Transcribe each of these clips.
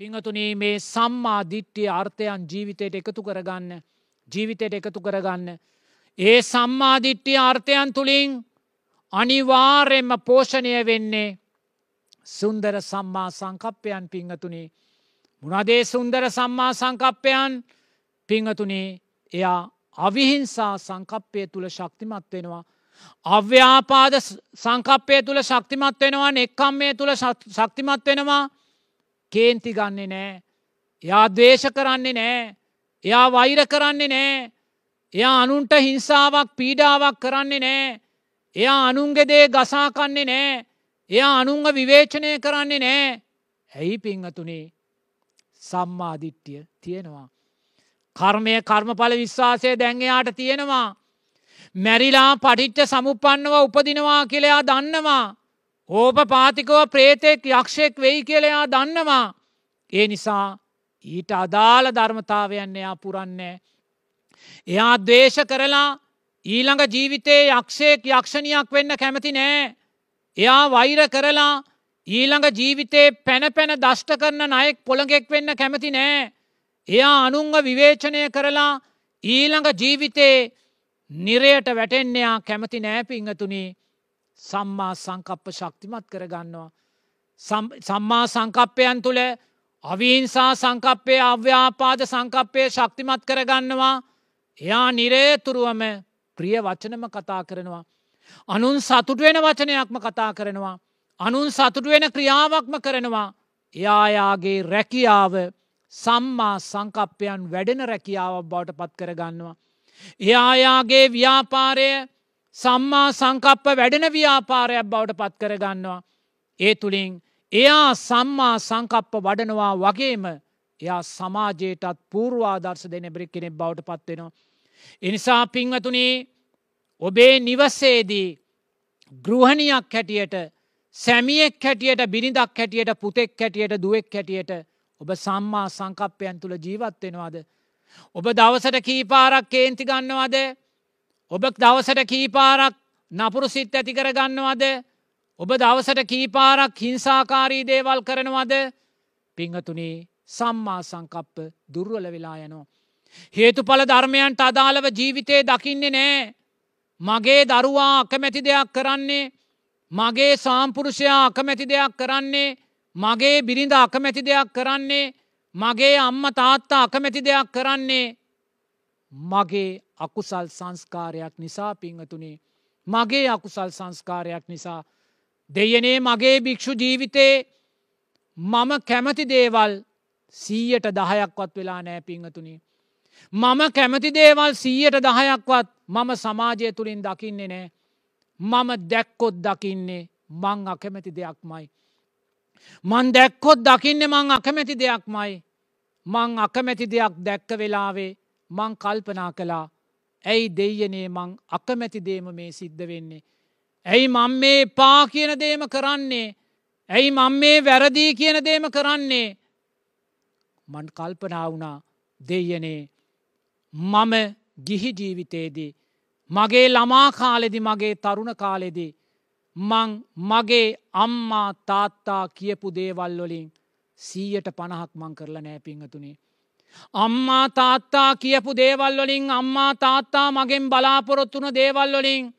පිංහතුනේ මේ සම්මා දිට්ටිය අර්ථයන් ජීවිතයට එකතු කරගන්න ජීවිතයට එකතු කරගන්න. ඒ සම්මාධිට්ටිය අර්ථයන් තුළින් අනිවාර්යෙන්ම පෝෂණය වෙන්නේ සුන්දර සම්මා සංකප්පයන් පිංහතුනේ. මුණදේ සුන්දර සම්මා සංකප්පයන් පිංහතුනේ එයා අවිහිංසා සංකප්පය තුළ ශක්තිමත් වෙනවා. අව්‍යාපාද සංකප්පය තුළ ශක්තිමත් වෙනවා එක්කම්මය තුළ ශක්තිමත් වෙනවා කේන්ති ගන්නේ නෑ. එයා දේශ කරන්නේ නෑ. එයා වෛර කරන්නේ නෑ. එයා අනුන්ට හිංසාවක් පීඩාවක් කරන්නේ නෑ. එයා අනුන්ගෙදේ ගසාකන්නේ නෑ. එයා අනුංග විවේචනය කරන්නේ නෑ. ඇයි පිංහතුනේ සම්මාධිට්ටිය තියෙනවා. කර්මය කර්මඵල විශ්වාසය දැන්ගයාට තියෙනවා. මැරිලා පටිච්ච සමුපන්නව උපදිනවා කියලයා දන්නවා. ඕප පාතිකව ප්‍රේතෙක් යක්ෂයෙක් වෙයි කියලයා දන්නවා. ඒ නිසා ඊට අදාළ ධර්මතාවයන් එයා පුරන්නේ. එයා දේශ කරලා ඊළඟ ජීවිතයේ යක්ෂයෙක් යක්ෂණයක් වෙන්න කැමති නෑ. එයා වෛර කරලා ඊළඟ ජීවිතේ පැන පැන දෂ්ට කරන නයෙක් පොළගෙක් වෙන්න කැමති නෑ. එයා අනුංග විවේචනය කරලා ඊළඟ ජීවිතේ නිරයට වැටෙන්න්නයා කැමති නෑපිංහතුනි සම්මා සංකප්ප ශක්තිමත් කරගන්නවා. සම්මා සංකප්පයන් තුළ අවිහිංසා සංකප්පය අව්‍යාපාද සංකප්පය ශක්තිමත් කරගන්නවා එයා නිරේතුරුවම ප්‍රිය වචනම කතා කරනවා. අනුන් සතුට වෙන වචනයක්ම කතා කරනවා. අනුන් සතුට වෙන ක්‍රියාවක්ම කරනවා. එයායාගේ රැකියාව සම්මා සංකප්පයන් වැඩෙන රැකියාවක් බවට පත් කරගන්නවා. එයායාගේ ව්‍යාපාරය සම්මා සංකප්ප වැඩෙන ව්‍යාපාරයක් බවට පත් කරගන්නවා. ඒ තුළින් එයා සම්මා සංකප්ප වඩනවා වගේම එයා සමාජයටත් පූර්වාදර්ශ දෙන බ්‍රි කෙනෙක් බවට පත්වෙනවා. එනිසා පින්වතුනේ ඔබේ නිවස්සේදී ගෘහණයක් හැටියට සැමියෙක් හැටියට බිනිදක් හැටියට පුතෙක් හැටියට දුවෙක් හැටියට ඔබ සම්මා සංකප්පයන් තුළ ජීවත්වෙනවාද. ඔබ දවසට කීපාරක් කේන්ති ගන්නවද ඔබ දවසට කීපාරක් නපුරු සිත් ඇති කර ගන්නවද ඔබ දවසට කීපාරක් හිංසාකාරී දේවල් කරනවද පිංහතුනේ සම්මා සංකප්ප දුර්වල වෙලා යනවා. හේතුඵල ධර්මයන්ට අදාළව ජීවිතේ දකින්නේ නෑ. මගේ දරුවා අකමැති දෙයක් කරන්නේ මගේ සාම්පුරුෂයා අකමැති දෙයක් කරන්නේ මගේ බිරිඳ අකමැති දෙයක් කරන්නේ මගේ අම්ම තාත්තා අකමැති දෙයක් කරන්නේ මගේ අකුසල් සංස්කාරයක් නිසා පිංහතුනේ මගේ අකුසල් සංස්කාරයක් නිසා දෙයනේ මගේ භික්‍ෂු ජීවිතේ මම කැමති දේවල් සීයට දහයක්වත් වෙලා නෑ පිංහතුනි. මම කැමති දේවල් සීයට දහයක්වත් මම සමාජය තුළින් දකින්නේ නෑ. මම දැක්කොත් දකින්නේ මං අකමැති දෙයක්මයි. මන් දැක්කොත් දකින්න මං අකමැති දෙයක්මයි. මං අකමැති දෙයක් දැක්ක වෙලාවේ මං කල්පනා කළා ඇයි දෙයනේ මං අකමැති දේම මේ සිද්ධ වෙන්නේ. ඇයි මං මේ පා කියන දේම කරන්නේ. ඇයි මං මේ වැරදිී කියන දේම කරන්නේ. මන් කල්පනා වුණා දෙයනේ මම ගිහි ජීවිතයේදී. මගේ ළමා කාලෙදි මගේ තරුණ කාලෙදී. මං මගේ අම්මා තාත්තා කියපු දේවල්ලොලින් සීයට පණහක් මං කරලා නෑ පිංහතුනේ. අම්මා තාත්තා කියපු දේවල්වලින් අම්මා තාත්තා මගෙන් බලාපොරොත්තුන දේවල්වලින්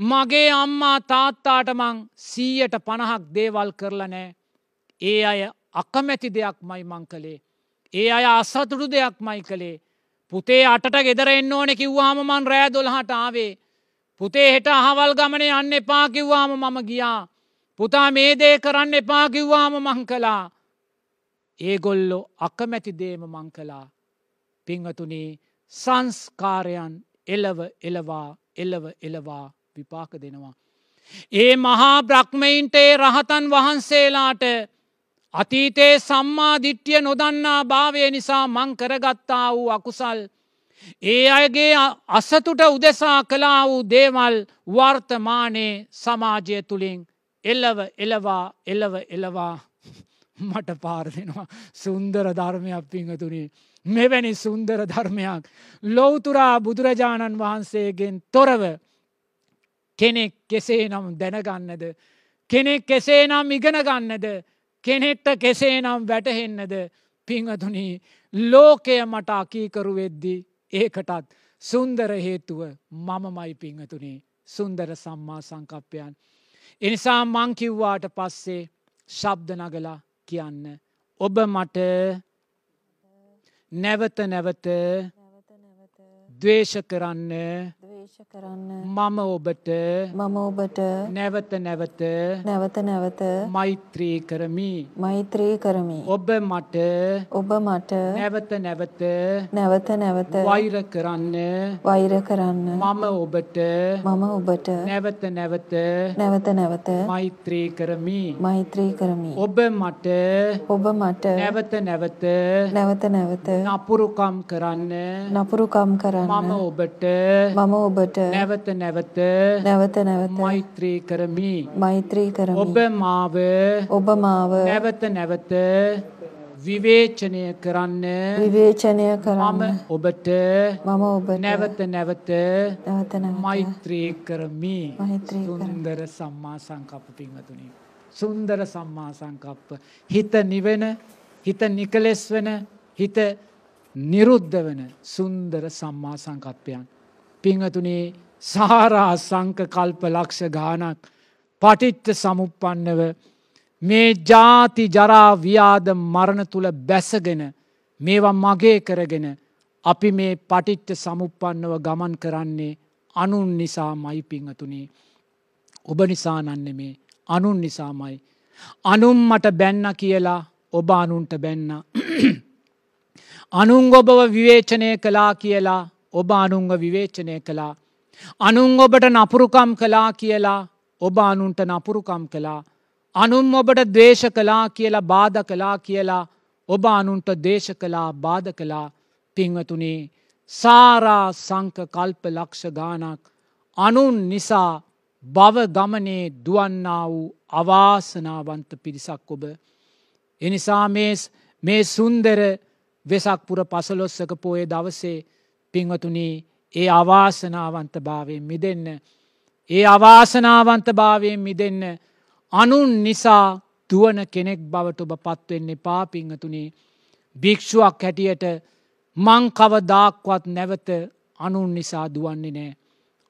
මගේ අම්මා තාත්තාට මං සීයට පණහක් දේවල් කරලා නෑ. ඒ අය අකමැති දෙයක් මයි මං කළේ. ඒ අය අස්සතුටු දෙයක් මයි කළේ. පුතේ අටට ගෙදර එන්න ඕනෙ කිව්වාම මන් රෑ දොළහට ආවේ. පුතේ හෙට අහවල් ගමන යන්න එපා කිව්වාම මම ගියා. පුතා මේ දේ කරන්න එපා කිව්වාම මං කලා. ඒගොල්ලො අකමැති දේම මං කලා. පිංහතුනේ සංස්කාරයන් එලව එලවා එලව එලවා විපාක දෙනවා. ඒ මහා බ්‍රහ්මයින්ට ඒ රහතන් වහන්සේලාට අතීතයේ සම්මා දිට්ටිය නොදන්නා භාවය නිසා මං කරගත්තා වූ අකුසල්. ඒ අයගේ අසතුට උදෙසා කලා වූ දේවල් වර්තමානයේ සමාජය තුළින් එල්ලව එලවා එලව එලවා මට පාර දෙනවා සුන්දර ධර්මයක් පිංහතුනේ. මෙවැනි සුන්දර ධර්මයක් ලොවතුරා බුදුරජාණන් වහන්සේගෙන් තොරව කෙනෙක් කෙසේ නම් දැනගන්නද. කෙනෙක් කෙසේ නම් ඉගෙන ගන්නද කෙනෙක්ට කෙසේ නම් වැටහෙන්නද පිංහතුනී ලෝකය මට අකීකරු වෙද්දි ඒකටත් සුන්දර හේතුව මමමයි පිංහතුනේ සුන්දර සම්මා සංකප්පයන්. එනිසා මංකිව්වාට පස්සේ ශබ්ද නගලා කියන්න. ඔබ මට නැවත නැවත දවේශ කරන්න ද්වේෂ කරන්න මම ඔබට මම ඔබට නැවත නැවත නැවත නැවත මෛත්‍රී කරමි. මෛත්‍රී කරමි. ඔබ මට ඔබ මට නැවත නැවත නැවත නැවත වෛර කරන්න වෛර කරන්න මම ඔබට මම ඔබට නැවත නැවත නැවත නැවත මෛත්‍රී කරමි. මෛත්‍රී කරමි. ඔබ මට ඔබ මට නැවත නැවත නැවත නැවත නපුරුකම් කරන්න නපුරුකම් කරන්න මම ඔබට මම ඔබට නැවත නැවත නැවත නැවත මෛත්‍රී කරමි. මෛත්‍රී කරමි. ඔබ මාව ඔබ මාව නැවත නැවත විවේචනය කරන්න විවේචනය කරන්න මම ඔබට මම ඔබට නැවත නැවත නැවත මෛත්‍රී කරමි මෛත්‍රී. සුන්දර සම්මා සංකප්ප පිංහතුනි. සුන්දර සම්මා සංකප්ප. හිත නිවෙන හිත නිකලෙස් වන හිත නිරුද්ධ වන සුන්දර සම්මා සංකප්පයන්. පිංහතුනේ සාරා සංක කල්ප ලක්ෂ ගානක් පටිච්ච සමුප්පන්නව මේ ජාති ජරා ව්‍යාද මරණ තුළ බැසගෙන මේවා මගේ කරගෙන අපි මේ පටිච්ච සමුප්පන්නව ගමන් කරන්නේ අනුන් නිසා මයි පිංහතුනේ. ඔබ නිසා නන්න මේ අනුන් නිසාමයි. අනුම් මට බැන්න කියලා ඔබ අනුන්ට බැන්න. අනුන් ඔබව විවේචනය කලා කියලා ඔබ අනුන්ව විවේචනය කළා. අනුන් ඔබට නපුරුකම් කලා කියලා ඔබ අනුන්ට නපුරුකම් කළා. අනුම් ඔබට දේශ කලා කියලා බාධ කලා කියලා ඔබ අනුන්ට දේශ කලා බාධ කලා පිංවතුනේ සාරා සංක කල්ප ලක්ෂ ගානක් අනුන් නිසා බව ගමනේ දුවන්නා වූ අවාසනාවන්ත පිරිසක් ඔබ. එනිසා මේ සුන්දර වෙසක්පුර පසලොස්සක පෝය දවසේ පිංවතුනී ඒ අවාසනාවන්ත භාවයෙන් මිදන්න. ඒ අවාසනාවන්ත භාවයෙන් මිදන්න අනුන් නිසා දුවන කෙනෙක් බවට ඔබ පත්වෙන්නේ පාපිංහතුනේ භික්ෂුවක් හැටියට මංකව දාක්වත් නැවත අනුන් නිසා දුවන්නේ නෑ.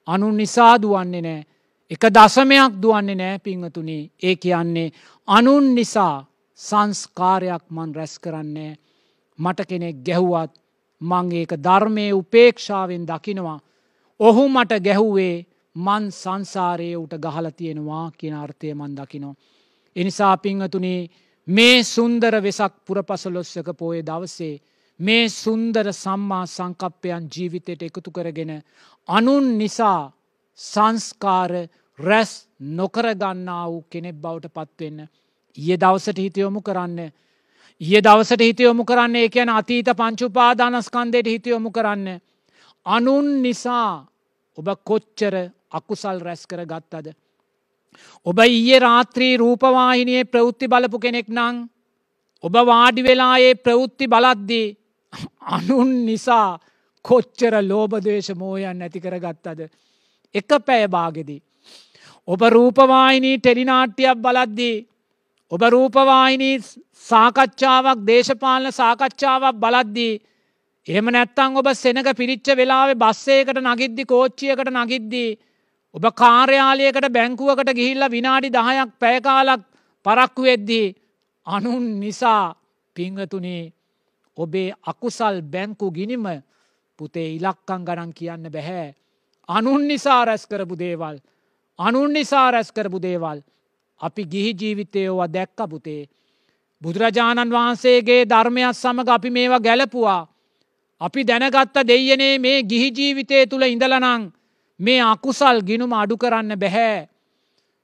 අනුන් නිසා දුවන්නේ නෑ. එක දසමයක් දුවන්නේ නෑ පිංහතුනේ ඒ කියන්නේ අනුන් නිසා සංස්කාරයක් මන් රැස් කරන්නේ මට කෙනෙක් ගැහුවත් මං ඒක ධර්මය උපේක්ෂාවෙන් දකිනවා. ඔහු මට ගැහුවේ මන් සංසාරයේ උට ගහල තියෙනවා කියන අර්ථය මන් දකිනෝ. එනිසා පිංහතුනේ මේ සුන්දර වෙසක් පුරපසලොස්සක පෝය දවසේ මේ සුන්දර සම්මා සංකප්පයන් ජීවිතයට එකතු කරගෙන අනුන් නිසා සංස්කාර රැස් නොකරගන්නා වූ කෙනෙක් බවට පත්වෙන්න. ඒ දවසට හිතයොමු කරන්න ඒ දවසට හිතයොමු කරන්න ඒ කියන අතීත පංචුපාදානස්කන්දයට හිතයොමු කරන්න. අනුන් නිසා ඔබ කොච්චර අකුසල් රැස් කර ගත්තද. ඔබ ඊයේ රාත්‍රී රූපවාහිනයේ ප්‍රවෘත්ති බලපු කෙනෙක් නං ඔබ වාඩි වෙලායේ ප්‍රවෘත්ති බලද්දී අනුන් නිසා කොච්චර ලෝබදේශ මෝයන් ඇති කර ගත්තද. එක පැය භාගෙදී. ඔබ රූපවාහිනී ටෙලිනාට්‍යයක් බලද්දී ඔබ රූපවාහිනී සාකච්ඡාවක් දේශපාලන සාකච්ඡාවක් බලද්දී. එහෙම නැත්තං ඔබ සෙනක පිරිච්ච වෙලාවේ බස්සේකට නගිද්දි කෝච්චියකට නගිද්දී. ඔබ කාර්යාලයකට බැංකුවකට ගිහිල්ල විනාඩි දහයක් පැයකාලක් පරක්කු වෙද්දී. අනුන් නිසා පිංහතුනේ ඔබේ අකුසල් බැංකු ගිනිම පුතේ ඉලක්කං ගණන් කියන්න බැහැ. අනුන් නිසා රැස් කරපු දේවල්. අනුන් නිසා රැස් කරපු දේවල්. අපි ගිහි ජීවිතයෝව දැක්ක පුතේ. බුදුරජාණන් වහන්සේගේ ධර්මයක් සමඟ අපි මේවා ගැලපුවා. අපි දැනගත්ත දෙයනේ මේ ගිහි ජීවිතය තුළ ඉඳලනං මේ අකුසල් ගිනුම අඩු කරන්න බැහැ.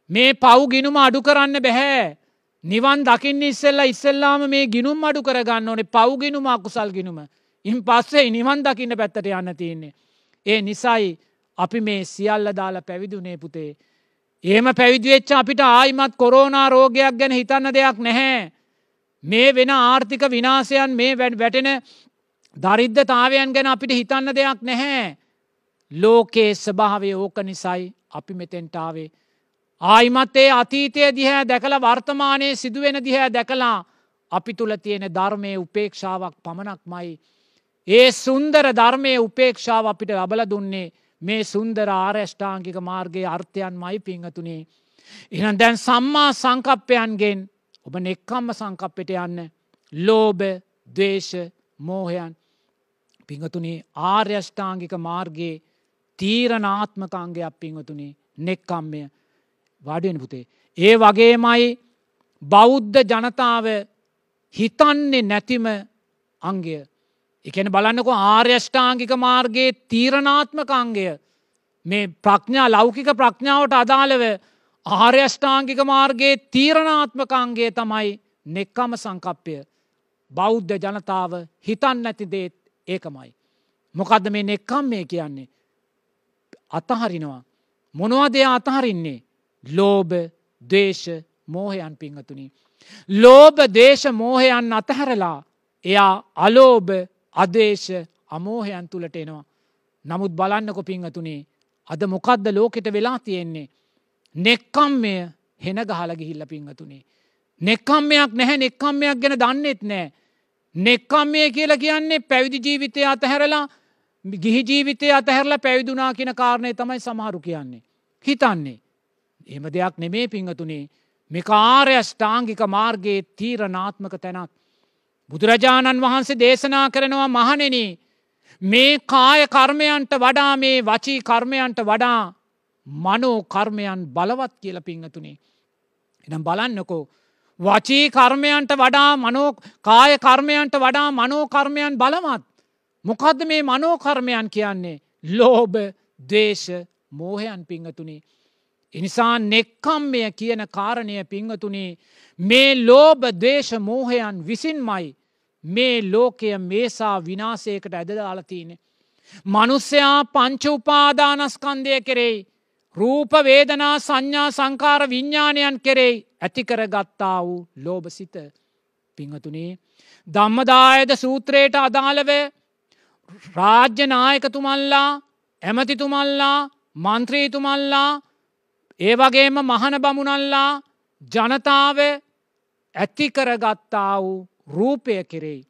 මේ පව් ගිනුම අඩු කරන්න බැහැ. නිවන් දකින්න ඉස්සෙල්ල ඉස්සෙල්ලාම මේ ගිනුම් අඩු කරගන්න ඕනේ පව්ගිනුම අකුසල් ගිනුම. ඉන් පස්සේ නිවන් දකින්න පැත්තට යන්න තියන්නේ. ඒ නිසයි අපි මේ සියල්ල දාලා පැවිදුනේ පුතේ. ඒම පැවිදිවෙච්ච අපිට ආයිමත් කොරෝනා රෝගයක් ගැන හිතන්න දෙයක් නැහැ. මේ වෙන ආර්ථික විනාසයන් මේ වැටෙන දරිද්ධතාවයන් ගැන අපිට හිතන්න දෙයක් නැහැ. ලෝකයේ ස්භාවය ඕක නිසයි අපි මෙතෙන්ටාවේ. ආයිමත්තේ අතීතය දිහැ දැකළ වර්තමානය සිදුවෙන දිහැ දැකලා අපි තුළ තියෙන ධර්මය උපේක්ෂාවක් පමණක්මයි. ඒ සුන්දර ධර්මය උපේක්ෂාව අපිට ලබල දුන්නේ මේ සුන්දර ආරෂ්ඨාංකික මාර්ගයේ අර්ථයන් මයි පිංහතුනේ. එහන් දැන් සම්මා සංකප්පයන්ගෙන් ඔබ නෙක්කම්ම සංකප්පෙට යන්න ලෝබ දේශ මෝහයන් පිංහතුනේ ආර්යෂ්ඨාංගික මාර්ගයේ තීරනාත්මකංගයක් පිංහතුනේ නෙක්කම්මය වාඩියෙන් පුතේ. ඒ වගේමයි බෞද්ධ ජනතාව හිතන්නේ නැතිම අංගය. එකන බලන්නකො ආර්යෂ්ඨාංගික මාර්ගයේ තීරණාත්මක අංගය මේ ප්‍රඥා ලෞකික ප්‍රඥාවට අදාළව ආර්යෂ්ඨාංගික මාර්ගයේ තීරණාත්මක අංගේ තමයි නෙක්කම සංකප්පය බෞද්ධ ජනතාව හිතන් නැති දේත් ඒකමයි. මොකදද මේ නෙක්කම් මේ කියන්නේ. අතහරිනවා. මොනවදය අතහරින්නේ. ලෝබ දේශ මෝහයන් පිංහතුනි. ලෝබ දේශ මෝහයන් අතහැරලා එයා අලෝබ අදේශ අමෝහයන් තුළට එනවා. නමුත් බලන්නකො පිංහතුනේ අද මොකක්ද ලෝකෙට වෙලා තියෙන්නේ. නෙක්කම්මය හෙන ගහල ගිහිල්ල පිංහතුනේ. නෙක්කම්මයක් නැහැ නෙක්කම්මයක් ගැන දන්නෙත් නෑ. නෙක්කම්මය කියලා කියන්නේ පැවිදි ජීවිතය අතහැරලා ගිහි ජීවිතය අතහැරලා පැවිදුනා කියන කාරණය තමයි සමහරු කියන්නේ. හිතන්නේ. එම දෙයක් නෙමේ පිංහතුනේ මෙකාරය ෂ්ඨාංගික මාර්ගයේ තීරනාත්මක තැනක්. බුදුරජාණන් වහන්සේ දේශනා කරනවා මහනෙන මේ කාය කර්මයන්ට වඩා මේ වචී කර්මයන්ට වඩා මනෝ කර්මයන් බලවත් කියල පිංහතුනේ. එනම් බලන්නකෝ. වචී කර්මයන්ට වඩා මනෝ කාය කර්මයන්ට වඩා මනෝකර්මයන් බලවත්. මොකද මේ මනෝකර්මයන් කියන්නේ ලෝබ දේශ මෝහයන් පිංහතුනේ. එනිසා නෙක්කම්මය කියන කාරණය පිංහතුනේ මේ ලෝබ දේශ මෝහයන් විසින්මයි මේ ලෝකය මේසා විනාසයකට ඇදදාලතියනෙ. මනුස්සයා පංච උපාදානස්කන්දය කෙරෙයි. රූප වේදනා සංඥා සංකාර විඤ්ඥාණයන් කෙරෙයි ඇතිකර ගත්තා වූ ලෝබසිත පිංහතුනේ. ධම්මදායද සූත්‍රයට අදාළව රාජ්‍ය නායකතුමල්ලා ඇමතිතුමල්ලා මන්ත්‍රීතුමල්ලා ඒ වගේම මහන බමුණල්ලා ජනතාව ඇතිකරගත්තා වූ රූපය කෙරෙයි.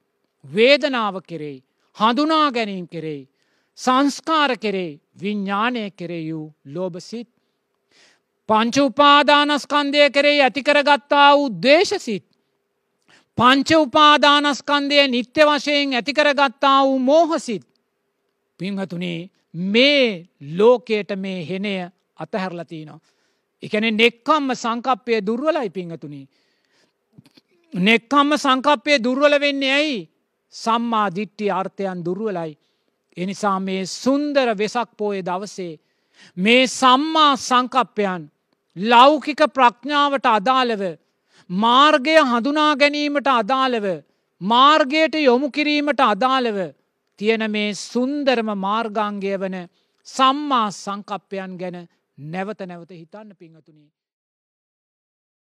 වේදනාව කෙරෙයි. හඳුනා ගැනීම් කෙරෙයි. සංස්කාර කෙරේ විඤ්ඥානය කෙරෙයූ ලෝබසිත්. පංච උපාදානස්කන්දය කරේ ඇතිකරගත්තා වූ දේශසිත්. පංච උපාදානස්කන්දය නිත්‍ය වශයෙන් ඇතිකරගත්තා වූ මෝහසිත්. පිංහතුනේ මේ ලෝකයට මේ හෙනය අතහැරලතිනවා. එකන නෙක්කම්ම සංකප්පය දුර්වලයි පිංහතුනි. නෙක්කම්ම සංකප්පය දුර්වල වෙන්නේ ඇයි සම්මා දිට්ටි අර්ථයන් දුර්වලයි. එනිසා මේ සුන්දර වෙසක් පෝය දවසේ. මේ සම්මා සංකප්පයන් ලෞකික ප්‍රඥාවට අදාළව මාර්ගය හඳුනා ගැනීමට අදාළව මාර්ගයට යොමු කිරීමට අදාළව තියෙන මේ සුන්දරම මාර්ගාංගය වන සම්මා සංකප්පයන් ගැන නැවත නැවත හිතන්න පිංහතුනේ